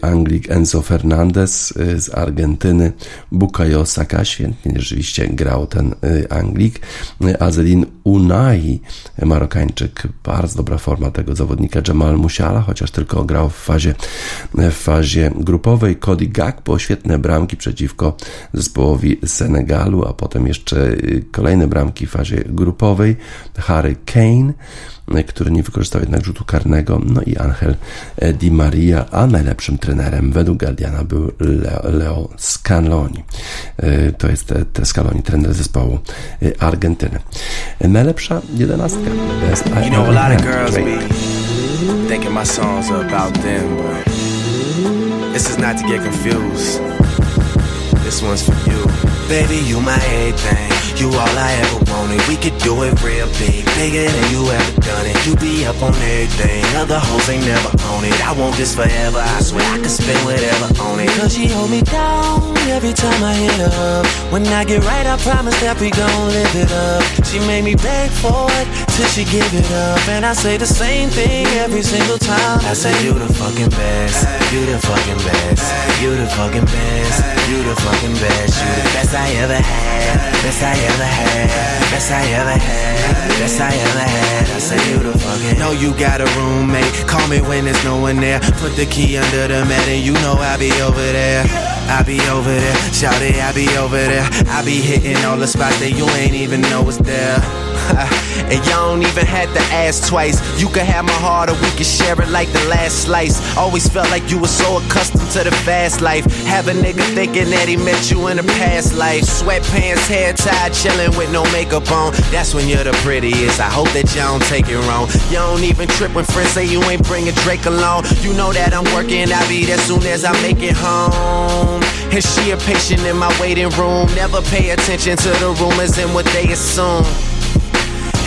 Anglik Enzo Fernandez z Argentyny, Bukayo Saka, świetnie rzeczywiście grał ten Anglik, Azelin Unai, Marokańczyk, bardzo dobra forma tego zawodnika, Jamal Musiala, chociaż tylko grał w fazie, w fazie grupowej, Cody Gakpo, świetne bramki przeciwko zespołowi Senegalu, a potem jeszcze kolejne bramki w fazie grupowej, Harry Kane, który nie wykorzystał jednak rzutu karnego. No i Angel Di Maria, a najlepszym trenerem według Guardiana był Leo, Scaloni. E, to jest te Scaloni, trener zespołu e, Argentyny. Najlepsza jedenastka. Best you know, a lot of girls be thinking my songs are about them, but this is not to get confused. This one's for you. Baby, you my everything. You all I ever wanted. We could do it real big, bigger than you ever done it. You be up on everything. Other hoes ain't never on it. I want this forever. I swear I could spend whatever on it. Cause she hold me down every time I hit up. When I get right, I promise that we gon' live it up. She made me beg for it till she give it up. And I say the same thing every single time. I say you the fucking best. You the fucking best. You the fucking best. You the fucking best. You the best I ever had. Best I ever had. Best I ever had. Best I ever had. I say you the fucking. Know you got a roommate. Call me when there's no one there. Put the key under the mat and you know I'll be over there. I be over there, shout it, I be over there. I be hitting all the spots that you ain't even know was there. and y'all don't even have to ask twice. You can have my heart or we can share it like the last slice. Always felt like you were so accustomed to the fast life. Have a nigga thinking that he met you in a past life. Sweatpants, hair tied, chilling with no makeup on. That's when you're the prettiest. I hope that y'all don't take it wrong. Y'all don't even trip when friends say you ain't bringing Drake along. You know that I'm working, I'll be there soon as I make it home. And she a patient in my waiting room. Never pay attention to the rumors and what they assume.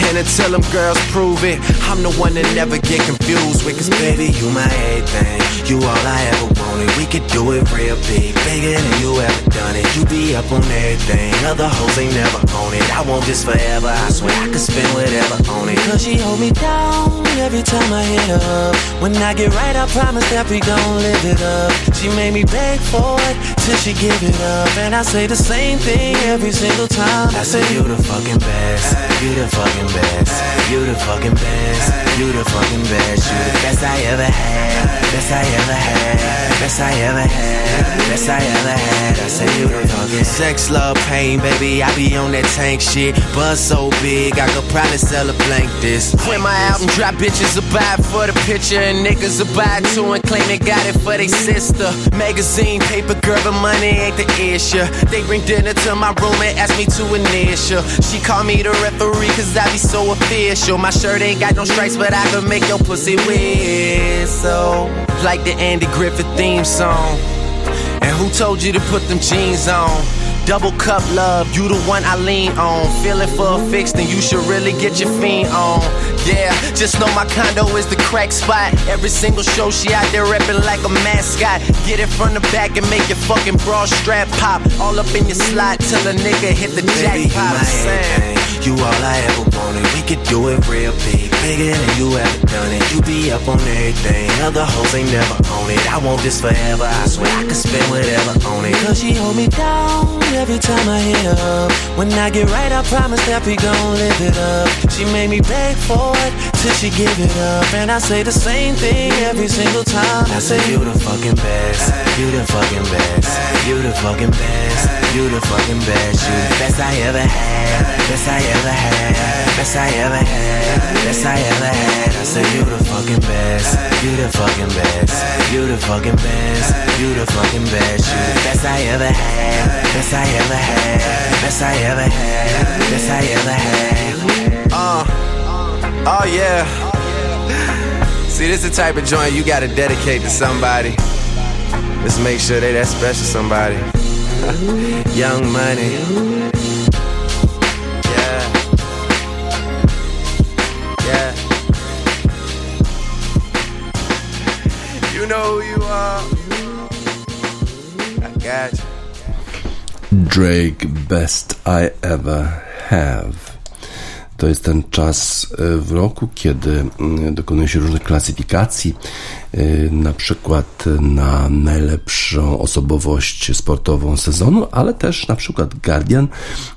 And until them girls prove it, I'm the one that never get confused with. Cause baby, you my everything. You all I ever wanted. We could do it real big, bigger than you ever done it. You be up on everything. Other hoes ain't never on it. I want this forever. I swear I could spend whatever on it. Cause she hold me down every time I hit up. When I get right, I promise that we gon' live it up. She made me beg for it till she give it up. And I say the same thing every single time. I say you the fucking best. You the fucking best. You the fucking best. You the fucking best. You the best I ever had. Best I ever had. Best I ever had. Best I ever had. I say you the fucking sex, love, pain, baby. I be on that tank shit. Buzz so big, I could probably sell a blank this. When my album drop, bitches will buy for the picture, and niggas will buy too and claim they got it for their sister. Magazine, paper, girl, but money ain't the issue. They bring dinner to my room and ask me to initial. She call me the referee cause I be so official. My shirt ain't got no stripes, but I can make your pussy whistle. Like the Andy Griffith theme song. And who told you to put them jeans on? Double cup love, you the one I lean on. Feeling for a fix, then you should really get your fiend on. Yeah, just know my condo is the crack spot. Every single show she out there reppin' like a mascot. Get it from the back and make your fucking bra strap pop. All up in your slot till a nigga hit the Baby, jackpot. You all I ever wanted. We could do it real big, bigger than you ever done it. You be up on everything, other hoes ain't never on it. I want this forever. I swear I could spend whatever on it. Cause she hold me down every time I hit up. When I get right, I promise that we gon' live it up. She made me beg for it till she give it up, and I say the same thing every single time. I say you the fucking best, you the fucking best, you the fucking best, you the fucking best, you the best I ever had, best I ever had, best I ever had, best I ever had. I say you the fucking best, you the fucking best, you the fucking best, you the fucking best, you the best I ever had, best I ever had, best I ever had, best I ever had. Uh, oh yeah. See, this is the type of joint you gotta dedicate to somebody. Let's make sure they that special somebody. Young money. Know you are. I got you. Drake, best I ever have. To jest ten czas e, w roku, kiedy mm, dokonuje się różnych klasyfikacji Y, na przykład na najlepszą osobowość sportową sezonu, ale też na przykład Guardian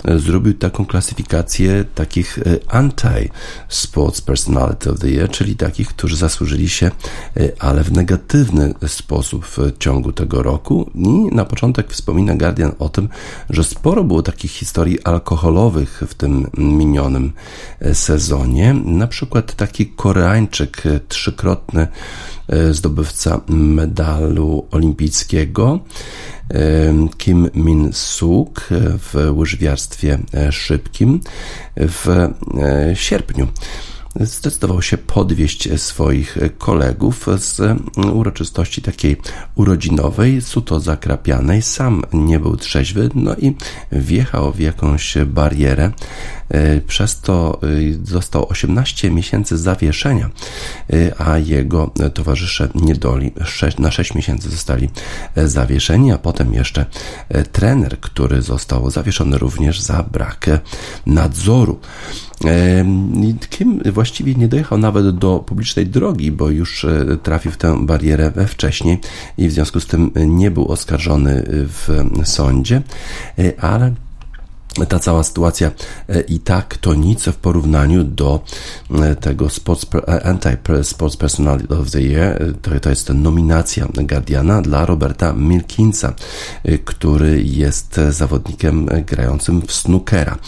y, zrobił taką klasyfikację takich y, anti-sports personality of the year, czyli takich, którzy zasłużyli się, ale w negatywny sposób w ciągu tego roku. I na początek wspomina Guardian o tym, że sporo było takich historii alkoholowych w tym minionym sezonie. Na przykład taki Koreańczyk, trzykrotny zdobywca medalu olimpijskiego Kim Min-suk w łyżwiarstwie e, szybkim w e, sierpniu zdecydował się podwieźć swoich kolegów z uroczystości takiej urodzinowej, suto zakrapianej. Sam nie był trzeźwy, no i wjechał w jakąś barierę. E, przez to został 18 miesięcy zawieszenia, e, a jego towarzysze niedoli na 6 miesięcy zostali e, zawieszeni, a potem jeszcze trener, który został zawieszony również za brak nadzoru. Kim właściwie nie dojechał nawet do publicznej drogi, bo już e, trafił w tę barierę wcześniej i w związku z tym nie był oskarżony w sądzie, e, ale ta cała sytuacja e, i tak to nic w porównaniu do e, tego sports, e, Anti-Sports Personality of the Year. To, to jest nominacja Guardiana dla Roberta Milkinsa, który jest zawodnikiem grającym w snookera.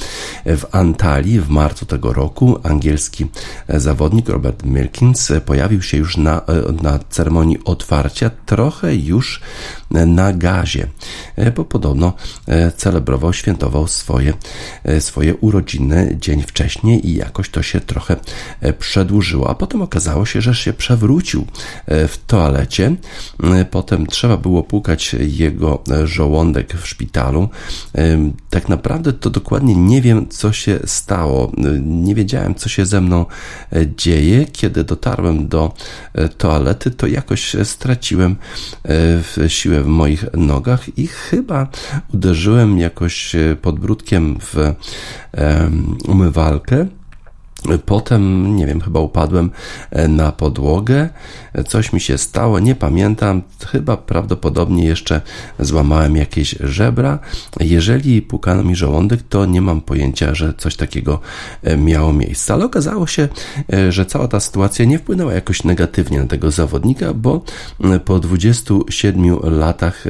W Antalii w marcu tego roku angielski zawodnik Robert Milkins pojawił się już na, na ceremonii otwarcia, trochę już na gazie, bo podobno celebrował, świętował swoje swoje, e, swoje urodziny dzień wcześniej i jakoś to się trochę e, przedłużyło. A potem okazało się, że się przewrócił e, w toalecie. Potem trzeba było pukać jego żołądek w szpitalu. Tak naprawdę to dokładnie nie wiem, co się stało. Nie wiedziałem, co się ze mną dzieje. Kiedy dotarłem do toalety, to jakoś straciłem siłę w moich nogach i chyba uderzyłem jakoś podbródkiem w umywalkę. Potem, nie wiem, chyba upadłem e, na podłogę, coś mi się stało, nie pamiętam, chyba prawdopodobnie jeszcze złamałem jakieś żebra. Jeżeli pukano mi żołądek, to nie mam pojęcia, że coś takiego e, miało miejsce. Ale okazało się, e, że cała ta sytuacja nie wpłynęła jakoś negatywnie na tego zawodnika, bo po 27 latach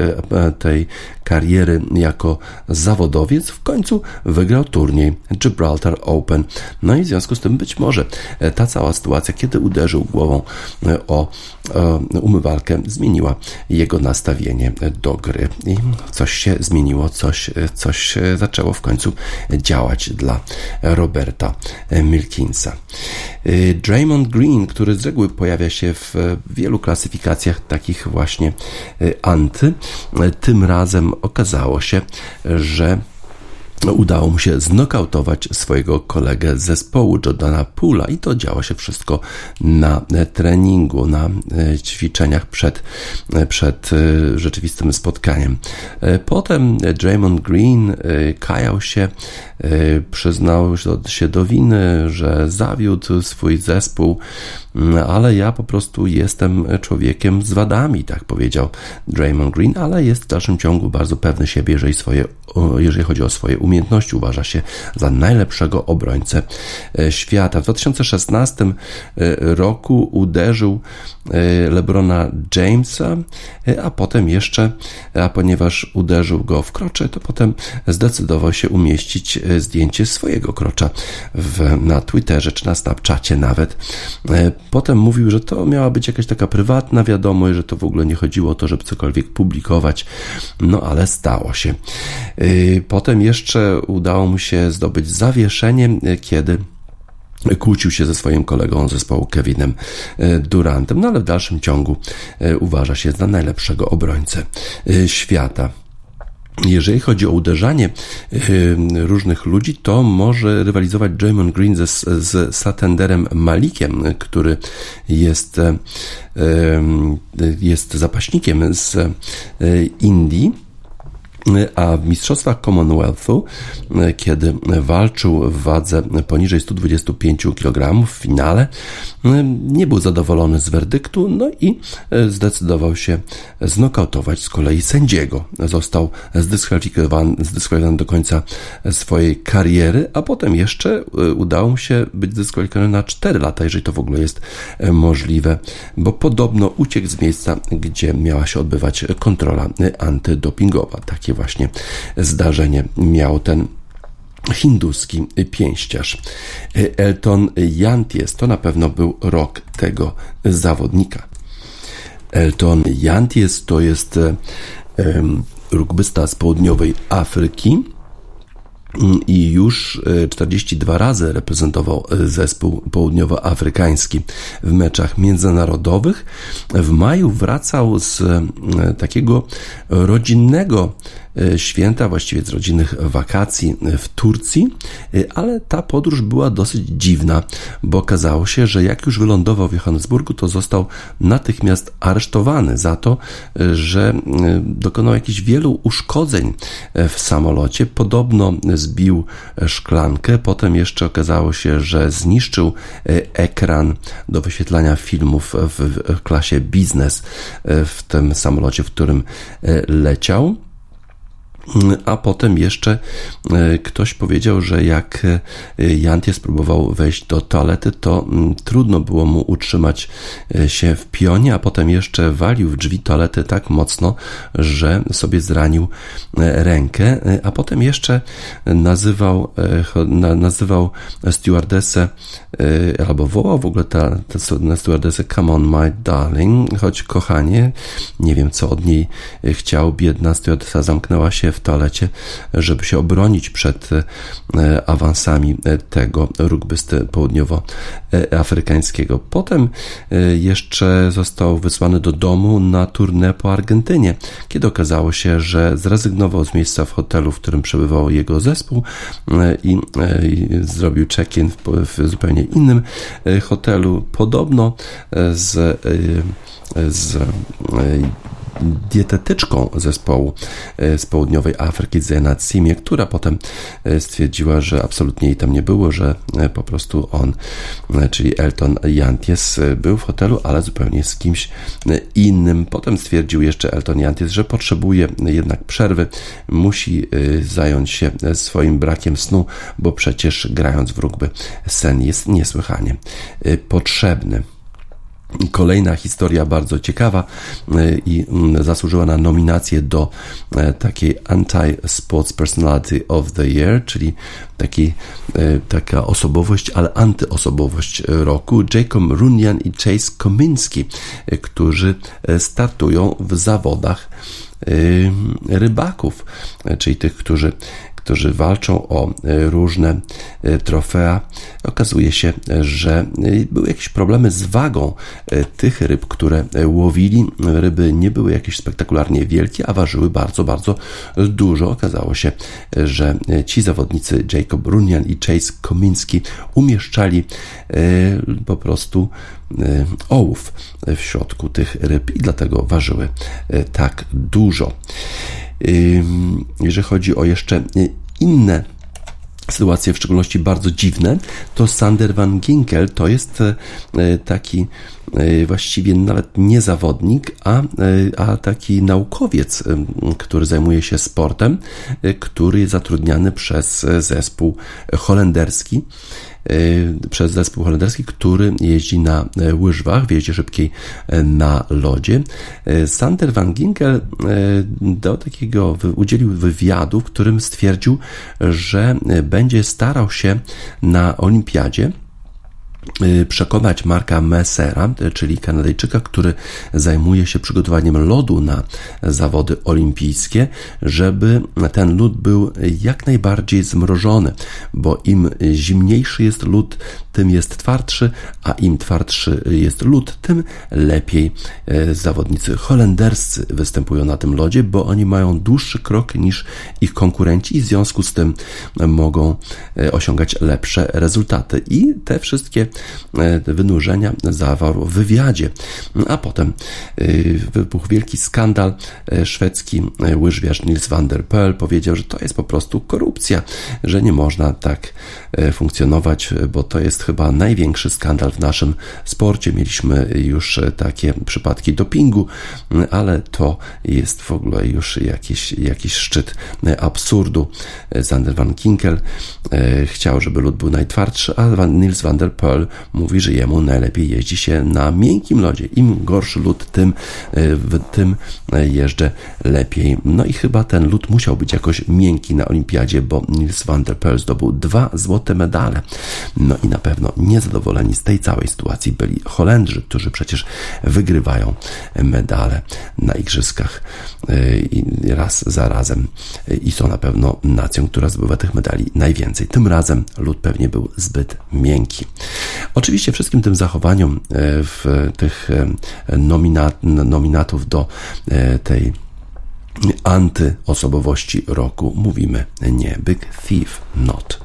tej kariery jako zawodowiec w końcu wygrał turniej Gibraltar Open. No i w związku z tym. Być może ta cała sytuacja, kiedy uderzył głową o umywalkę, zmieniła jego nastawienie do gry i coś się zmieniło, coś, coś zaczęło w końcu działać dla Roberta Milkinsa. Draymond Green, który z reguły pojawia się w wielu klasyfikacjach takich właśnie anty, tym razem okazało się, że udało mu się znokautować swojego kolegę z zespołu Jordana Pula i to działo się wszystko na treningu, na e, ćwiczeniach przed, e, przed e, rzeczywistym spotkaniem. Potem Draymond Green kajał się, przyznał się do winy, że zawiódł swój zespół, ale ja po prostu jestem człowiekiem z wadami, tak powiedział Draymond Green, ale jest w dalszym ciągu bardzo pewny siebie, jeżeli, swoje, jeżeli chodzi o swoje umiejętności, uważa się za najlepszego obrońcę e, świata. W 2016 e, roku uderzył e, LeBrona Jamesa, a potem jeszcze, a ponieważ uderzył go w krocze, to potem zdecydował się umieścić zdjęcie swojego krocza w, na Twitterze czy na Snapchacie nawet. Potem mówił, że to miała być jakaś taka prywatna wiadomość, że to w ogóle nie chodziło o to, żeby cokolwiek publikować, no ale stało się. Potem jeszcze udało mu się zdobyć zawieszenie, kiedy kłócił się ze swoim kolegą zespołu Kevinem e, Durantem, no ale w dalszym ciągu e, uważa się za najlepszego obrońcę e, świata. Jeżeli chodzi o uderzanie różnych ludzi, to może rywalizować Jamon Green ze, z Satenderem Malikiem, który jest, jest zapaśnikiem z Indii a w Mistrzostwach Commonwealthu, e, kiedy walczył w wadze poniżej 125 kg w finale, e, nie był zadowolony z werdyktu, no i e, zdecydował się znokautować z kolei sędziego. Został zdyskwalifikowany, zdyskwalifikowany do końca swojej kariery, a potem jeszcze udało mu się być zdyskwalifikowany na 4 lata, jeżeli to w ogóle jest możliwe, bo podobno uciekł z miejsca, gdzie miała się odbywać kontrola antydopingowa. Takie właśnie zdarzenie miał ten hinduski pięściarz. Elton Janties to na pewno był rok tego zawodnika. Elton Janties to jest rugbysta z południowej Afryki, i już 42 e, razy reprezentował e, zespół południowoafrykański w meczach międzynarodowych. W maju wracał z e, takiego rodzinnego święta, właściwie z rodzinnych wakacji w Turcji, e, ale ta podróż była dosyć dziwna, bo okazało się, że jak już wylądował w Johannesburgu, to został natychmiast aresztowany za to, e, że dokonał jakichś wielu uszkodzeń w samolocie. Podobno zbił szklankę, potem jeszcze okazało się, że zniszczył ekran do wyświetlania filmów w klasie biznes w tym samolocie, w którym leciał a potem jeszcze e, ktoś powiedział, że jak e, Jantie spróbował wejść do toalety, to mm, trudno było mu utrzymać e, się w pionie, a potem jeszcze walił w drzwi toalety tak mocno, że sobie zranił rękę, a potem jeszcze nazywał, nazywał stewardessę albo wołał w ogóle ta, ta stewardessę come on my darling, choć kochanie, nie wiem co od niej chciał, biedna stewardessa zamknęła się w toalecie, żeby się obronić przed e, awansami e, tego rugbysty południowoafrykańskiego. Potem e, jeszcze został wysłany do domu na turnę po Argentynie, kiedy okazało się, że zrezygnował z miejsca w hotelu, w którym przebywał jego zespół i, zrobił check-in w, zupełnie innym hotelu. Podobno z z dietetyczką zespołu e, z południowej Afryki, Zena Simie, która potem e, stwierdziła, że absolutnie jej tam nie było, że e, po prostu on, czyli Elton Janties, był w hotelu, ale zupełnie z kimś innym. Potem stwierdził jeszcze Elton Janties, że potrzebuje jednak przerwy, musi zająć się swoim brakiem snu, bo przecież grając w rugby sen jest niesłychanie potrzebny. Kolejna historia bardzo ciekawa e, i mm, zasłużyła na nominację do e, takiej Anti-Sports Personality of the Year, czyli taki, e, taka osobowość, ale antyosobowość roku. Jacob Runyan i Chase Kominski, którzy startują w zawodach rybaków, czyli tych, którzy którzy walczą o e, różne e, trofea. Okazuje się, że e, były jakieś problemy z wagą tych ryb, które łowili. Ryby nie były jakieś spektakularnie wielkie, a ważyły bardzo, bardzo dużo. Okazało się, że ci zawodnicy Jacob Runyan i Chase Kominski umieszczali po prostu ołów w środku tych ryb i dlatego ważyły tak dużo. Jeżeli chodzi o jeszcze inne sytuacje, w szczególności bardzo dziwne, to Sander van Ginkel to jest e, taki e, właściwie nawet nie zawodnik, a, e, a taki naukowiec, który zajmuje się sportem, który jest zatrudniany przez zespół holenderski. Y, przez zespół holenderski, który jeździ na y, łyżwach, w jeździe szybkiej y, na lodzie. Sander van Ginkel do takiego, udzielił wywiadu, w którym stwierdził, że będzie starał się na olimpiadzie Y, przekonać Marka Messera, y, czyli Kanadyjczyka, który zajmuje się przygotowaniem lodu na zawody olimpijskie, żeby ten lód był jak najbardziej zmrożony, bo im zimniejszy jest lód, tym jest twardszy, a im twardszy jest lód, tym lepiej y, zawodnicy holenderscy występują na tym lodzie, bo oni mają dłuższy krok niż ich konkurenci i w związku z tym mogą osiągać lepsze rezultaty. I te wszystkie wynurzenia zawarł w wywiadzie. A potem e, wybuchł wielki skandal. E, szwedzki łyżwiarz Nils van der Poel powiedział, że to jest po prostu korupcja, że nie można tak funkcjonować, bo to jest chyba największy skandal w naszym sporcie. Mieliśmy już takie przypadki dopingu, ale to jest w ogóle już jakiś, jakiś szczyt absurdu. Zander van Kinkel chciał, żeby lud był najtwardszy, a Nils van der Mówi, że jemu najlepiej jeździ się na miękkim lodzie. Im gorszy lód, tym e, tym jeżdżę lepiej. No i chyba ten lód musiał być jakoś miękki na olimpiadzie, bo Nils van der Poel zdobył dwa złote medale. No i na pewno niezadowoleni z tej całej sytuacji byli Holendrzy, którzy przecież wygrywają medale na igrzyskach e, raz za razem i są na pewno nacją, która zdobywa tych medali najwięcej. Tym razem lód pewnie był zbyt miękki. Oczywiście wszystkim tym zachowaniom e, w tych e, nominat, nominatów do e, tej antyosobowości roku mówimy nie. Big Thief not.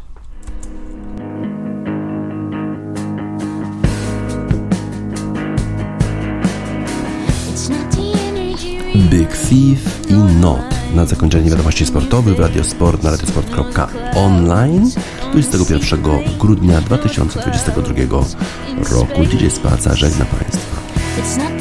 Big Thief i Not. Na zakończenie wiadomości sportowych w Radiosport na radiosport.online 21 grudnia 2022 roku. DJ Spaca żegna Państwa.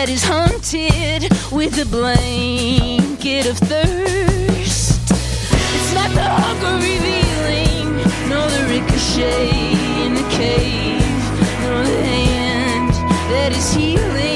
That is haunted with a blanket of thirst. It's not the hunger revealing, nor the ricochet in the cave, nor the hand that is healing